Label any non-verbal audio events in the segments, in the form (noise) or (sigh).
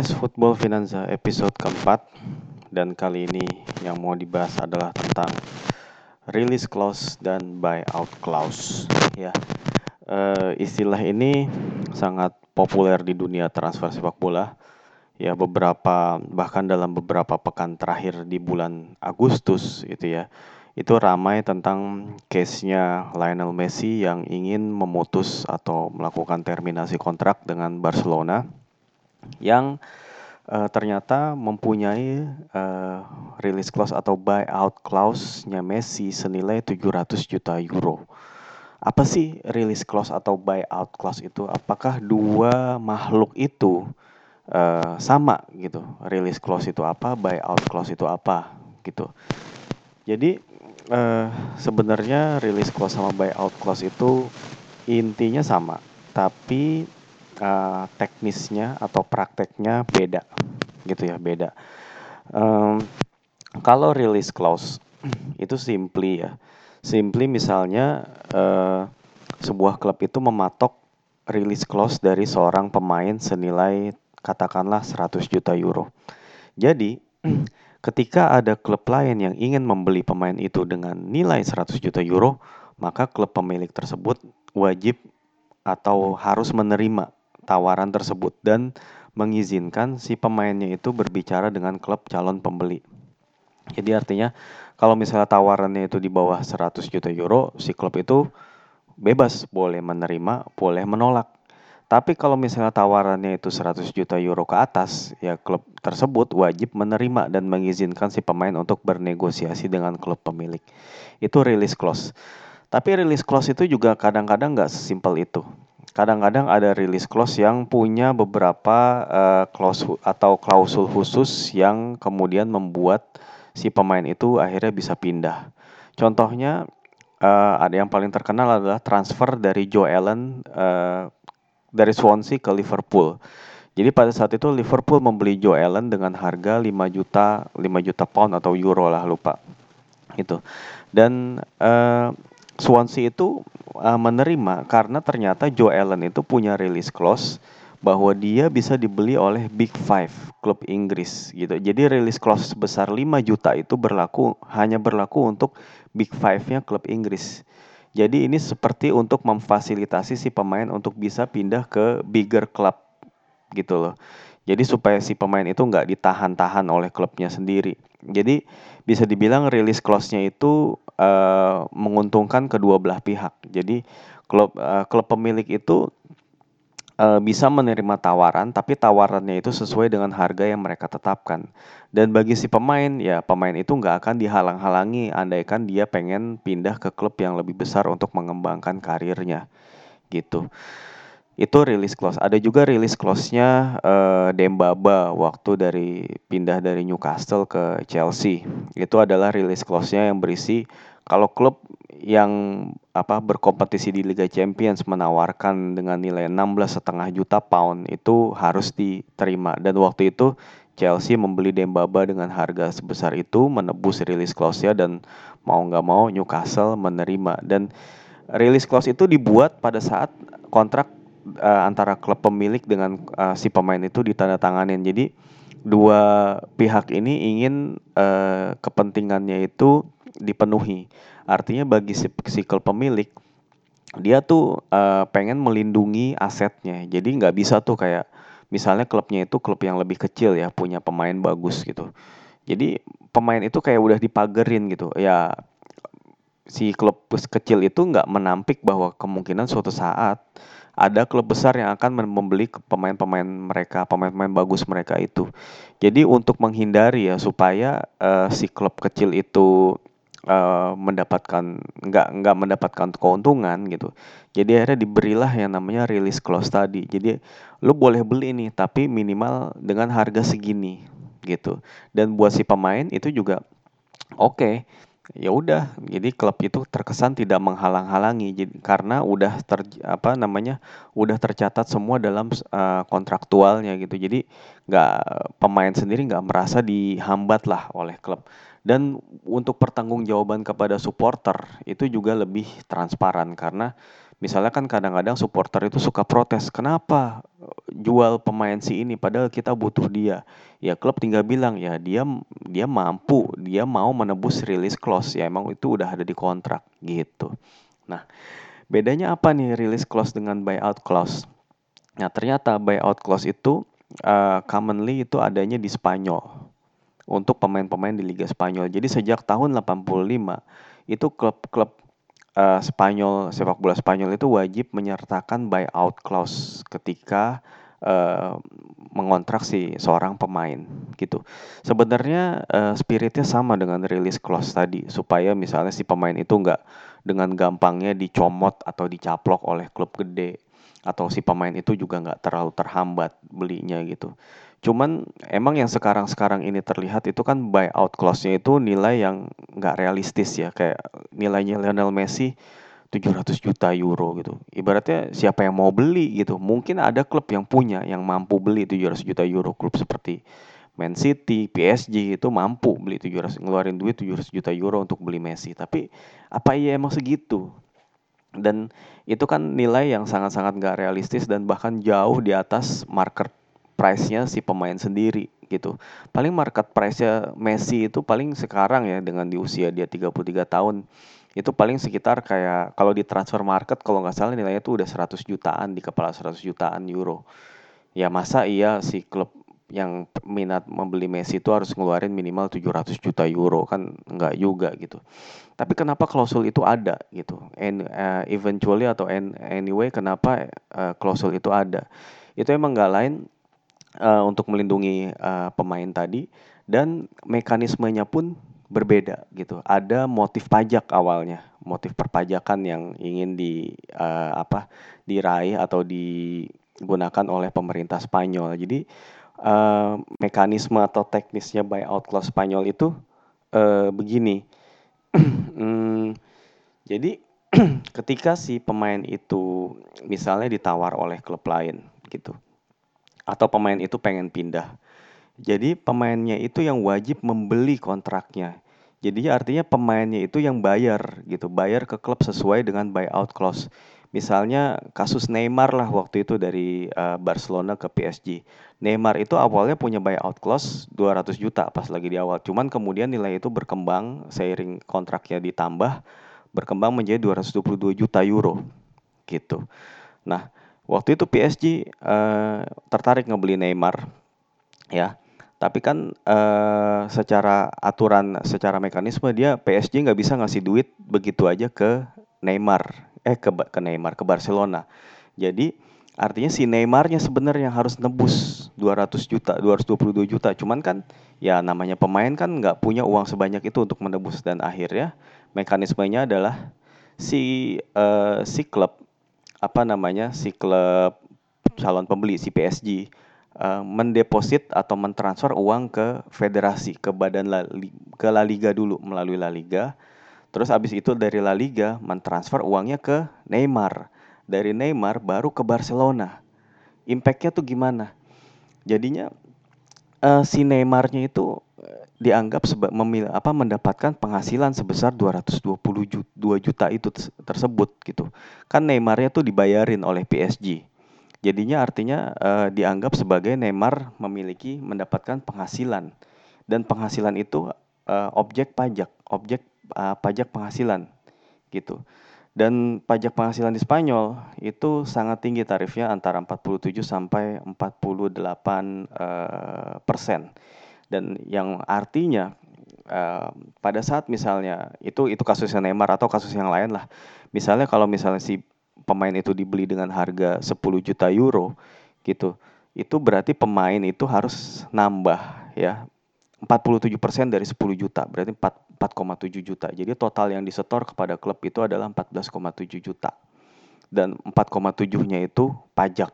podcast Football Finanza episode keempat dan kali ini yang mau dibahas adalah tentang release clause dan buyout clause. Ya uh, istilah ini sangat populer di dunia transfer sepak bola. Ya beberapa bahkan dalam beberapa pekan terakhir di bulan Agustus itu ya itu ramai tentang case-nya Lionel Messi yang ingin memutus atau melakukan terminasi kontrak dengan Barcelona yang uh, ternyata mempunyai uh, release clause atau buyout clause-nya Messi senilai 700 juta euro. Apa sih release clause atau buyout clause itu? Apakah dua makhluk itu uh, sama gitu? Release clause itu apa? Buyout clause itu apa? Gitu. Jadi uh, sebenarnya release clause sama buyout clause itu intinya sama, tapi teknisnya atau prakteknya beda, gitu ya beda. Um, kalau release clause (clears throat) itu simply ya, simply misalnya uh, sebuah klub itu mematok release clause dari seorang pemain senilai katakanlah 100 juta euro. Jadi (clears throat) Ketika ada klub lain yang ingin membeli pemain itu dengan nilai 100 juta euro, maka klub pemilik tersebut wajib atau harus menerima tawaran tersebut dan mengizinkan si pemainnya itu berbicara dengan klub calon pembeli. Jadi artinya kalau misalnya tawarannya itu di bawah 100 juta euro, si klub itu bebas boleh menerima, boleh menolak. Tapi kalau misalnya tawarannya itu 100 juta euro ke atas, ya klub tersebut wajib menerima dan mengizinkan si pemain untuk bernegosiasi dengan klub pemilik. Itu release clause. Tapi release clause itu juga kadang-kadang nggak sesimpel itu. Kadang-kadang ada release clause yang punya beberapa uh, clause atau klausul khusus yang kemudian membuat si pemain itu akhirnya bisa pindah. Contohnya uh, ada yang paling terkenal adalah transfer dari Joe Allen uh, dari Swansea ke Liverpool. Jadi pada saat itu Liverpool membeli Joe Allen dengan harga 5 juta 5 juta pound atau euro lah lupa. Itu. Dan uh, Swansea itu uh, menerima karena ternyata Joe Allen itu punya release clause bahwa dia bisa dibeli oleh Big Five klub Inggris gitu. Jadi release clause sebesar 5 juta itu berlaku hanya berlaku untuk Big Five-nya klub Inggris. Jadi ini seperti untuk memfasilitasi si pemain untuk bisa pindah ke bigger club gitu loh. Jadi supaya si pemain itu nggak ditahan-tahan oleh klubnya sendiri. Jadi bisa dibilang release clause-nya itu uh, menguntungkan kedua belah pihak. Jadi klub uh, klub pemilik itu uh, bisa menerima tawaran, tapi tawarannya itu sesuai dengan harga yang mereka tetapkan. Dan bagi si pemain, ya pemain itu nggak akan dihalang-halangi andaikan dia pengen pindah ke klub yang lebih besar untuk mengembangkan karirnya, gitu. Itu release clause. Ada juga release clause-nya uh, Dembaba waktu dari pindah dari Newcastle ke Chelsea. Itu adalah release clause-nya yang berisi kalau klub yang apa berkompetisi di Liga Champions menawarkan dengan nilai 16,5 juta pound itu harus diterima. Dan waktu itu Chelsea membeli Dembaba dengan harga sebesar itu menebus release clause-nya dan mau nggak mau Newcastle menerima. Dan release clause itu dibuat pada saat kontrak uh, antara klub pemilik dengan uh, si pemain itu ditandatanganin. Jadi dua pihak ini ingin uh, kepentingannya itu dipenuhi. Artinya bagi si, si klub pemilik dia tuh uh, pengen melindungi asetnya. Jadi nggak bisa tuh kayak misalnya klubnya itu klub yang lebih kecil ya punya pemain bagus gitu. Jadi pemain itu kayak udah dipagerin gitu. Ya si klub kecil itu nggak menampik bahwa kemungkinan suatu saat ada klub besar yang akan membeli pemain-pemain mereka, pemain-pemain bagus mereka itu. Jadi untuk menghindari ya supaya uh, si klub kecil itu uh, mendapatkan nggak nggak mendapatkan keuntungan gitu. Jadi akhirnya diberilah yang namanya release clause tadi. Jadi lu boleh beli nih tapi minimal dengan harga segini gitu. Dan buat si pemain itu juga oke. Okay, ya udah jadi klub itu terkesan tidak menghalang-halangi karena udah ter apa namanya udah tercatat semua dalam uh, kontraktualnya gitu jadi nggak pemain sendiri nggak merasa dihambat lah oleh klub Dan untuk pertanggungjawaban kepada supporter itu juga lebih transparan karena misalnya kan kadang-kadang supporter itu suka protes, "Kenapa jual pemain si ini padahal kita butuh dia?" Ya klub tinggal bilang, "Ya dia dia mampu, dia mau menebus release clause." Ya emang itu udah ada di kontrak gitu. Nah, bedanya apa nih release clause dengan buyout clause? Nah, ternyata buyout clause itu uh, commonly itu adanya di Spanyol untuk pemain-pemain di Liga Spanyol. Jadi sejak tahun 85 itu klub-klub uh, Spanyol sepak bola Spanyol itu wajib menyertakan buyout clause ketika uh, mengontrak si seorang pemain gitu. Sebenarnya uh, spiritnya sama dengan release clause tadi supaya misalnya si pemain itu nggak dengan gampangnya dicomot atau dicaplok oleh klub gede atau si pemain itu juga nggak terlalu terhambat belinya gitu. Cuman emang yang sekarang-sekarang ini terlihat itu kan buyout clause-nya itu nilai yang nggak realistis ya. Kayak nilainya Lionel Messi 700 juta euro gitu. Ibaratnya siapa yang mau beli gitu. Mungkin ada klub yang punya yang mampu beli 700 juta euro. Klub seperti Man City, PSG itu mampu beli 700 ngeluarin duit 700 juta euro untuk beli Messi. Tapi apa iya emang segitu? Dan itu kan nilai yang sangat-sangat nggak realistis dan bahkan jauh di atas market price-nya si pemain sendiri gitu. Paling market price-nya Messi itu paling sekarang ya dengan di usia dia 33 tahun itu paling sekitar kayak kalau di transfer market kalau nggak salah nilainya itu udah 100 jutaan di kepala 100 jutaan euro. Ya masa iya si klub yang minat membeli Messi itu harus ngeluarin minimal 700 juta euro kan nggak juga gitu. Tapi kenapa klausul itu ada gitu? And uh, eventually atau anyway kenapa uh, klausul itu ada? Itu emang nggak lain uh, untuk melindungi uh, pemain tadi dan mekanismenya pun berbeda gitu. Ada motif pajak awalnya, motif perpajakan yang ingin di uh, apa diraih atau digunakan oleh pemerintah Spanyol. Jadi uh, mekanisme atau teknisnya buyout clause Spanyol itu uh, begini. (clears throat) hmm, jadi (clears throat) ketika si pemain itu misalnya ditawar oleh klub lain gitu atau pemain itu pengen pindah. Jadi pemainnya itu yang wajib membeli kontraknya. Jadi artinya pemainnya itu yang bayar gitu, bayar ke klub sesuai dengan buyout clause. Misalnya kasus Neymar lah waktu itu dari uh, Barcelona ke PSG. Neymar itu awalnya punya buyout clause 200 juta pas lagi di awal. Cuman kemudian nilai itu berkembang seiring kontraknya ditambah berkembang menjadi 222 juta euro gitu. Nah, Waktu itu PSG uh, eh, tertarik ngebeli Neymar, ya. Tapi kan uh, secara aturan, secara mekanisme dia PSG nggak bisa ngasih duit begitu aja ke Neymar, eh ke ke Neymar ke Barcelona. Jadi artinya si Neymarnya sebenarnya harus nebus 200 juta, 222 juta. Cuman kan ya namanya pemain kan nggak punya uang sebanyak itu untuk menebus dan akhirnya mekanismenya adalah si uh, si klub apa namanya si klub calon pembeli si PSG uh, eh, mendeposit atau mentransfer uang ke federasi ke badan La, ke La Liga dulu melalui La Liga. Terus abis itu dari La Liga mentransfer uangnya ke Neymar. Dari Neymar baru ke Barcelona. Impactnya tuh gimana? Jadinya uh, si Neymarnya itu dianggap memil, apa mendapatkan penghasilan sebesar 222 juta itu tersebut gitu. Kan Neymarnya tuh dibayarin oleh PSG. Jadinya artinya uh, dianggap sebagai Neymar memiliki mendapatkan penghasilan dan penghasilan itu uh, objek pajak, objek uh, pajak penghasilan gitu. Dan pajak penghasilan di Spanyol itu sangat tinggi tarifnya antara 47 sampai 48 uh, persen dan yang artinya uh, pada saat misalnya itu itu kasusnya Neymar atau kasus yang lain lah. Misalnya kalau misalnya si pemain itu dibeli dengan harga 10 juta euro gitu itu berarti pemain itu harus nambah ya 47% dari 10 juta. Berarti 4,7 juta. Jadi total yang disetor kepada klub itu adalah 14,7 juta. Dan 4,7 nya itu pajak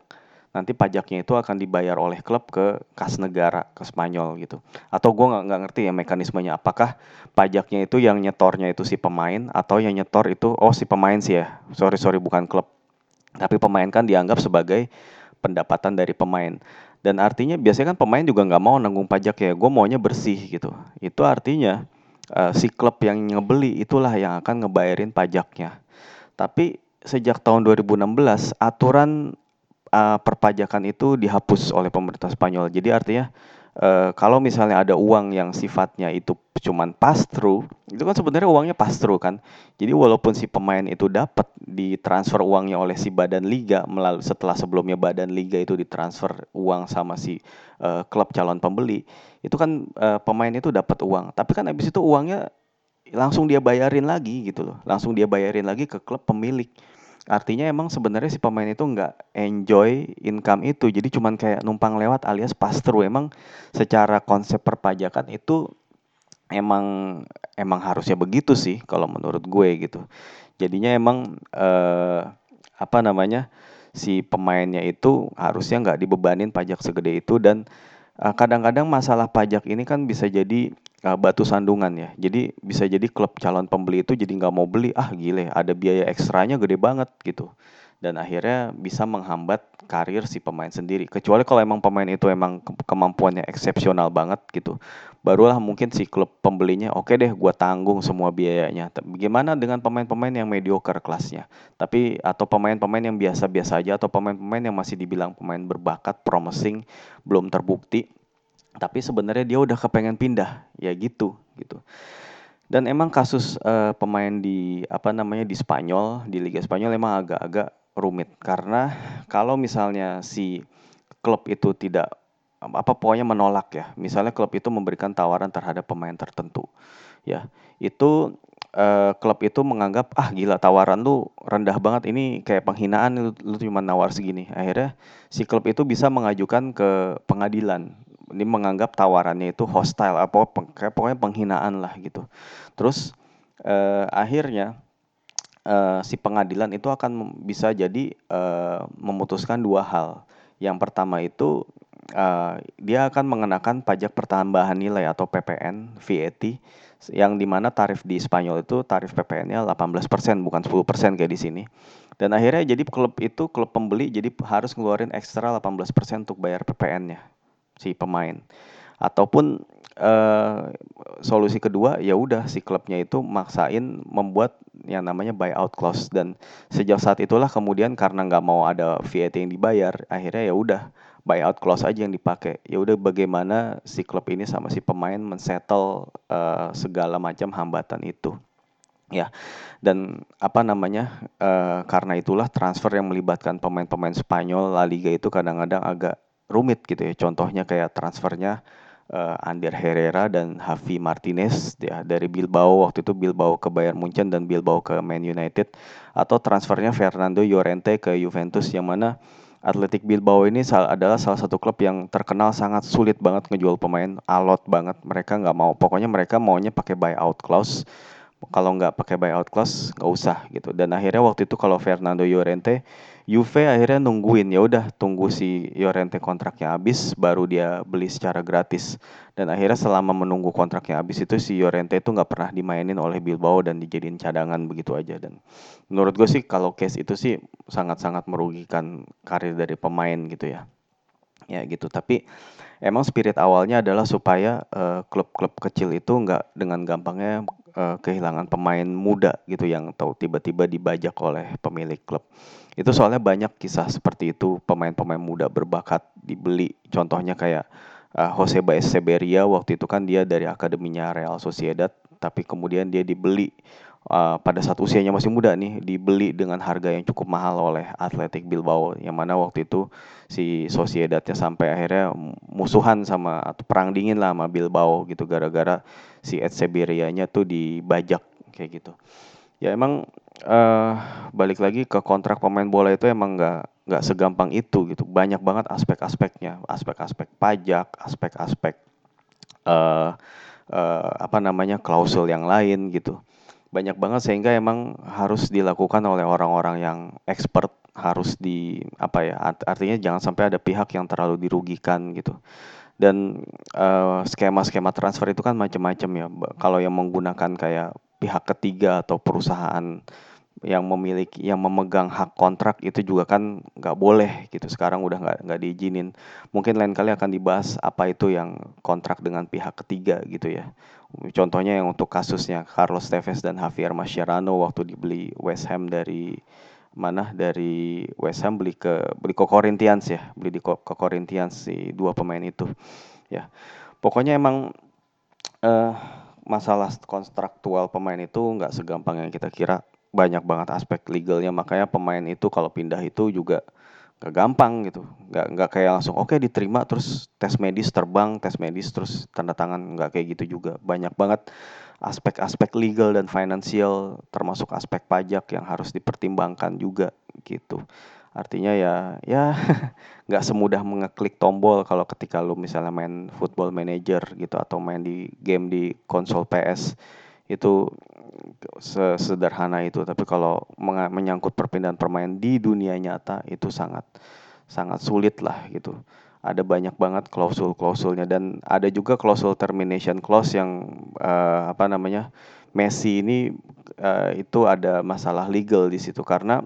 nanti pajaknya itu akan dibayar oleh klub ke kas negara ke Spanyol gitu. Atau gue nggak nggak ngerti ya mekanismenya. Apakah pajaknya itu yang nyetornya itu si pemain atau yang nyetor itu oh si pemain sih ya? Sorry sorry bukan klub. Tapi pemain kan dianggap sebagai pendapatan dari pemain. Dan artinya biasanya kan pemain juga nggak mau nanggung pajak ya. Gue maunya bersih gitu. Itu artinya uh, si klub yang ngebeli itulah yang akan ngebayarin pajaknya. Tapi sejak tahun 2016 aturan uh, perpajakan itu dihapus oleh pemerintah Spanyol. Jadi artinya uh, kalau misalnya ada uang yang sifatnya itu cuman pass through, itu kan sebenarnya uangnya pass through kan. Jadi walaupun si pemain itu dapat ditransfer uangnya oleh si badan liga melalui setelah sebelumnya badan liga itu ditransfer uang sama si uh, klub calon pembeli, itu kan uh, pemain itu dapat uang. Tapi kan habis itu uangnya langsung dia bayarin lagi gitu loh. Langsung dia bayarin lagi ke klub pemilik. Artinya emang sebenarnya si pemain itu nggak enjoy income itu, jadi cuman kayak numpang lewat alias pass through. Emang secara konsep perpajakan itu emang emang harusnya begitu sih kalau menurut gue gitu. Jadinya emang eh, apa namanya si pemainnya itu harusnya nggak dibebanin pajak segede itu dan eh, kadang-kadang masalah pajak ini kan bisa jadi uh, batu sandungan ya. Jadi bisa jadi klub calon pembeli itu jadi nggak mau beli, ah gile, ada biaya ekstranya gede banget gitu. Dan akhirnya bisa menghambat karir si pemain sendiri. Kecuali kalau emang pemain itu emang kemampuannya eksepsional banget gitu. Barulah mungkin si klub pembelinya, oke okay deh gue tanggung semua biayanya. Bagaimana dengan pemain-pemain yang mediocre kelasnya? Tapi atau pemain-pemain yang biasa-biasa aja atau pemain-pemain yang masih dibilang pemain berbakat, promising, belum terbukti tapi sebenarnya dia udah kepengen pindah. Ya gitu gitu. Dan emang kasus uh, pemain di apa namanya di Spanyol di Liga Spanyol emang agak-agak rumit. Karena kalau misalnya si klub itu tidak apa pokoknya menolak ya. Misalnya klub itu memberikan tawaran terhadap pemain tertentu ya. Itu uh, klub itu menganggap ah gila tawaran lu rendah banget. Ini kayak penghinaan lu, lu cuma nawar segini. Akhirnya si klub itu bisa mengajukan ke pengadilan ini menganggap tawarannya itu hostile apa pokoknya penghinaan lah gitu. Terus eh, akhirnya eh, si pengadilan itu akan bisa jadi eh, memutuskan dua hal. Yang pertama itu eh, dia akan mengenakan pajak pertambahan nilai atau PPN VAT yang di mana tarif di Spanyol itu tarif PPN-nya 18% bukan 10% kayak di sini. Dan akhirnya jadi klub itu klub pembeli jadi harus ngeluarin ekstra 18% untuk bayar PPN-nya si pemain. Ataupun uh, solusi kedua ya udah si klubnya itu maksain membuat yang namanya buyout clause. Dan sejak saat itulah kemudian karena nggak mau ada VAT yang dibayar akhirnya ya udah buyout clause aja yang dipakai. Ya udah bagaimana si klub ini sama si pemain mensettle uh, segala macam hambatan itu. Ya dan apa namanya uh, karena itulah transfer yang melibatkan pemain-pemain Spanyol La Liga itu kadang-kadang agak rumit gitu ya. Contohnya kayak transfernya uh, Ander Herrera dan Javi Martinez ya dari Bilbao waktu itu Bilbao ke Bayern Munchen dan Bilbao ke Man United atau transfernya Fernando Llorente ke Juventus yang mana Athletic Bilbao ini adalah salah satu klub yang terkenal sangat sulit banget ngejual pemain, alot banget. Mereka nggak mau, pokoknya mereka maunya pakai buyout clause. Kalau nggak pakai buyout clause, nggak usah gitu. Dan akhirnya waktu itu kalau Fernando Llorente Juve akhirnya nungguin ya udah tunggu si Llorente kontraknya habis baru dia beli secara gratis. Dan akhirnya selama menunggu kontraknya habis itu si Llorente itu nggak pernah dimainin oleh Bilbao dan dijadiin cadangan begitu aja. Dan menurut gue sih kalau case itu sih sangat-sangat merugikan karir dari pemain gitu ya. Ya gitu tapi emang spirit awalnya adalah supaya eh, klub-klub uh, kecil itu nggak dengan gampangnya uh, kehilangan pemain muda gitu yang tahu tiba-tiba dibajak oleh pemilik klub itu soalnya banyak kisah seperti itu pemain-pemain muda berbakat dibeli. Contohnya kayak uh, Jose Baez Seberia waktu itu kan dia dari akademinya Real Sociedad tapi kemudian dia dibeli uh, pada saat usianya masih muda nih dibeli dengan harga yang cukup mahal oleh Athletic Bilbao yang mana waktu itu si Sociedadnya sampai akhirnya musuhan sama atau perang dingin lah sama Bilbao gitu gara-gara si Ed Seberianya tuh dibajak kayak gitu. Ya emang uh, balik lagi ke kontrak pemain bola itu emang nggak nggak segampang itu gitu. Banyak banget aspek-aspeknya. Aspek-aspek pajak aspek-aspek uh, uh, apa namanya klausul yang lain gitu. Banyak banget sehingga emang harus dilakukan oleh orang-orang yang expert harus di apa ya artinya jangan sampai ada pihak yang terlalu dirugikan gitu. Dan skema-skema uh, transfer itu kan macam-macam ya. Kalau yang menggunakan kayak pihak ketiga atau perusahaan yang memiliki yang memegang hak kontrak itu juga kan nggak boleh gitu sekarang udah nggak nggak diizinin mungkin lain kali akan dibahas apa itu yang kontrak dengan pihak ketiga gitu ya Contohnya yang untuk kasusnya Carlos Tevez dan Javier Mascherano waktu dibeli West Ham dari mana dari West Ham beli ke beli ke Corinthians ya, beli di ke Corinthians si dua pemain itu. Ya. Pokoknya emang uh, masalah kontraktual pemain itu nggak segampang yang kita kira. Banyak banget aspek legalnya. Makanya pemain itu kalau pindah itu juga gak gampang gitu. Nggak nggak kayak langsung oke okay, diterima terus tes medis terbang tes medis terus tanda tangan. Nggak kayak gitu juga. Banyak banget aspek-aspek legal dan finansial termasuk aspek pajak yang harus dipertimbangkan juga gitu. Artinya ya ya (laughs) nggak semudah mengeklik tombol kalau ketika lu misalnya main football manager gitu atau main di game di konsol PS itu sesederhana itu tapi kalau menyangkut perpindahan pemain di dunia nyata itu sangat sangat sulit lah gitu. Ada banyak banget klausul-klausulnya dan ada juga klausul termination clause yang uh, apa namanya Messi ini uh, itu ada masalah legal di situ karena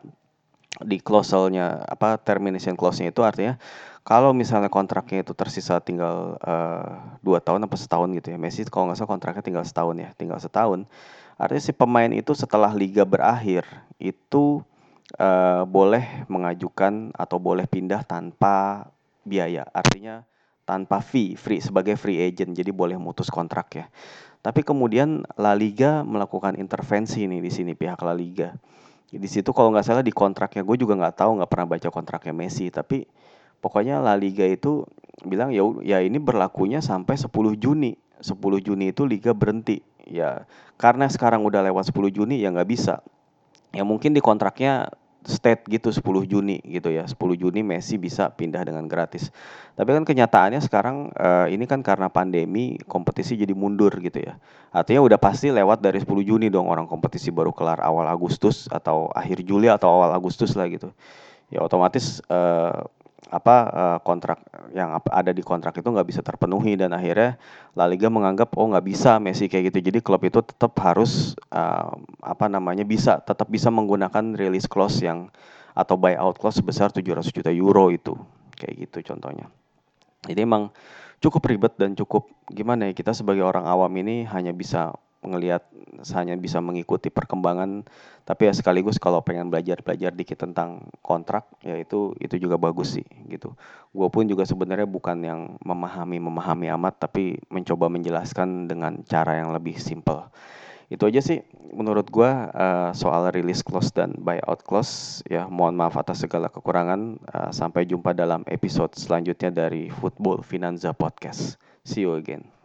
di klausulnya apa termination clause-nya itu artinya kalau misalnya kontraknya itu tersisa tinggal uh, dua tahun atau setahun gitu ya Messi kalau nggak salah kontraknya tinggal setahun ya tinggal setahun artinya si pemain itu setelah liga berakhir itu uh, boleh mengajukan atau boleh pindah tanpa biaya. Artinya tanpa fee free sebagai free agent jadi boleh mutus kontrak ya. Tapi kemudian La Liga melakukan intervensi nih di sini pihak La Liga. Di situ kalau nggak salah di kontraknya gue juga nggak tahu nggak pernah baca kontraknya Messi tapi pokoknya La Liga itu bilang ya ya ini berlakunya sampai 10 Juni 10 Juni itu liga berhenti. Ya karena sekarang udah lewat 10 Juni ya nggak bisa. Ya mungkin di kontraknya state gitu 10 Juni gitu ya. 10 Juni Messi bisa pindah dengan gratis. Tapi kan kenyataannya sekarang uh, ini kan karena pandemi kompetisi jadi mundur gitu ya. Artinya udah pasti lewat dari 10 Juni dong orang kompetisi baru kelar awal Agustus atau akhir Juli atau awal Agustus lah gitu. Ya otomatis uh, apa uh, kontrak yang ada di kontrak itu nggak bisa terpenuhi dan akhirnya La Liga menganggap oh nggak bisa Messi kayak gitu. Jadi klub itu tetap harus uh, apa namanya bisa tetap bisa menggunakan release clause yang atau buyout clause sebesar 700 juta euro itu kayak gitu contohnya. Jadi emang cukup ribet dan cukup gimana ya kita sebagai orang awam ini hanya bisa ngelihat hanya bisa mengikuti perkembangan tapi ya sekaligus kalau pengen belajar belajar dikit tentang kontrak ya itu itu juga bagus sih gitu. Gue pun juga sebenarnya bukan yang memahami memahami amat tapi mencoba menjelaskan dengan cara yang lebih simple. Itu aja sih menurut gue uh, soal release clause dan buyout clause ya mohon maaf atas segala kekurangan. Uh, sampai jumpa dalam episode selanjutnya dari Football Finanza Podcast. See you again